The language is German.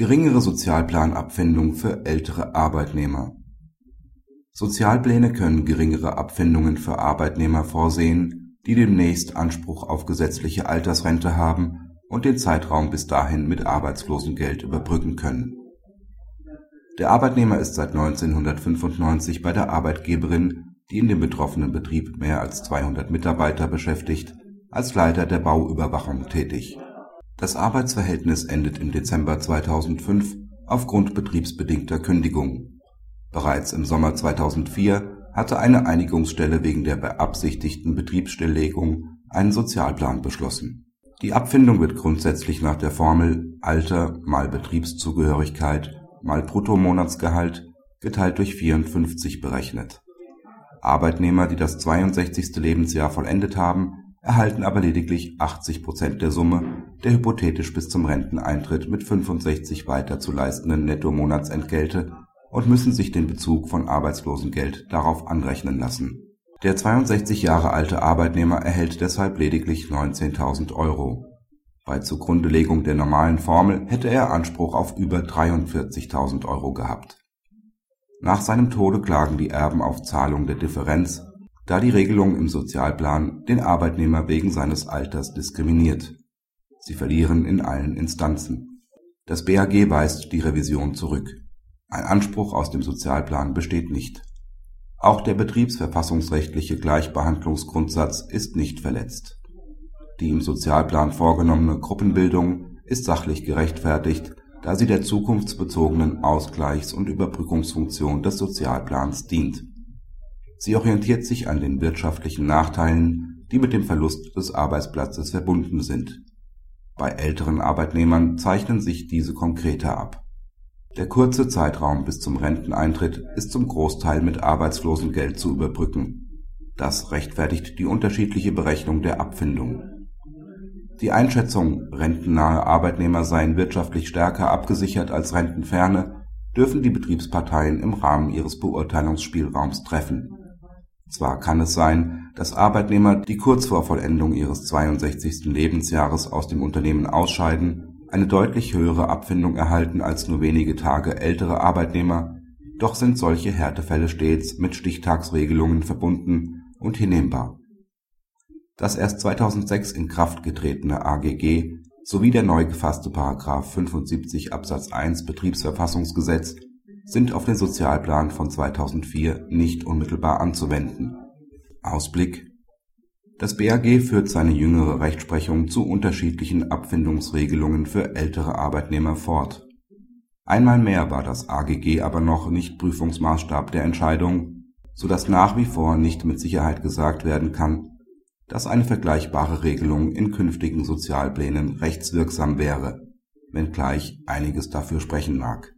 Geringere Sozialplanabfindung für ältere Arbeitnehmer Sozialpläne können geringere Abfindungen für Arbeitnehmer vorsehen, die demnächst Anspruch auf gesetzliche Altersrente haben und den Zeitraum bis dahin mit Arbeitslosengeld überbrücken können. Der Arbeitnehmer ist seit 1995 bei der Arbeitgeberin, die in dem betroffenen Betrieb mehr als 200 Mitarbeiter beschäftigt, als Leiter der Bauüberwachung tätig das Arbeitsverhältnis endet im Dezember 2005 aufgrund betriebsbedingter Kündigung. Bereits im Sommer 2004 hatte eine Einigungsstelle wegen der beabsichtigten Betriebsstilllegung einen Sozialplan beschlossen. Die Abfindung wird grundsätzlich nach der Formel Alter mal Betriebszugehörigkeit mal Bruttomonatsgehalt geteilt durch 54 berechnet. Arbeitnehmer, die das 62. Lebensjahr vollendet haben erhalten aber lediglich 80 Prozent der Summe der hypothetisch bis zum Renteneintritt mit 65 weiter zu leistenden Nettomonatsentgelte und müssen sich den Bezug von Arbeitslosengeld darauf anrechnen lassen. Der 62 Jahre alte Arbeitnehmer erhält deshalb lediglich 19.000 Euro. Bei Zugrundelegung der normalen Formel hätte er Anspruch auf über 43.000 Euro gehabt. Nach seinem Tode klagen die Erben auf Zahlung der Differenz da die Regelung im Sozialplan den Arbeitnehmer wegen seines Alters diskriminiert. Sie verlieren in allen Instanzen. Das BAG weist die Revision zurück. Ein Anspruch aus dem Sozialplan besteht nicht. Auch der betriebsverfassungsrechtliche Gleichbehandlungsgrundsatz ist nicht verletzt. Die im Sozialplan vorgenommene Gruppenbildung ist sachlich gerechtfertigt, da sie der zukunftsbezogenen Ausgleichs- und Überbrückungsfunktion des Sozialplans dient Sie orientiert sich an den wirtschaftlichen Nachteilen, die mit dem Verlust des Arbeitsplatzes verbunden sind. Bei älteren Arbeitnehmern zeichnen sich diese konkreter ab. Der kurze Zeitraum bis zum Renteneintritt ist zum Großteil mit Arbeitslosengeld zu überbrücken. Das rechtfertigt die unterschiedliche Berechnung der Abfindung. Die Einschätzung, rentennahe Arbeitnehmer seien wirtschaftlich stärker abgesichert als rentenferne, dürfen die Betriebsparteien im Rahmen ihres Beurteilungsspielraums treffen zwar kann es sein, dass Arbeitnehmer, die kurz vor Vollendung ihres 62. Lebensjahres aus dem Unternehmen ausscheiden, eine deutlich höhere Abfindung erhalten als nur wenige Tage ältere Arbeitnehmer, doch sind solche Härtefälle stets mit Stichtagsregelungen verbunden und hinnehmbar. Das erst 2006 in Kraft getretene AGG sowie der neu gefasste § 75 Absatz 1 Betriebsverfassungsgesetz sind auf den Sozialplan von 2004 nicht unmittelbar anzuwenden. Ausblick Das BAG führt seine jüngere Rechtsprechung zu unterschiedlichen Abfindungsregelungen für ältere Arbeitnehmer fort. Einmal mehr war das AGG aber noch nicht Prüfungsmaßstab der Entscheidung, so dass nach wie vor nicht mit Sicherheit gesagt werden kann, dass eine vergleichbare Regelung in künftigen Sozialplänen rechtswirksam wäre, wenngleich einiges dafür sprechen mag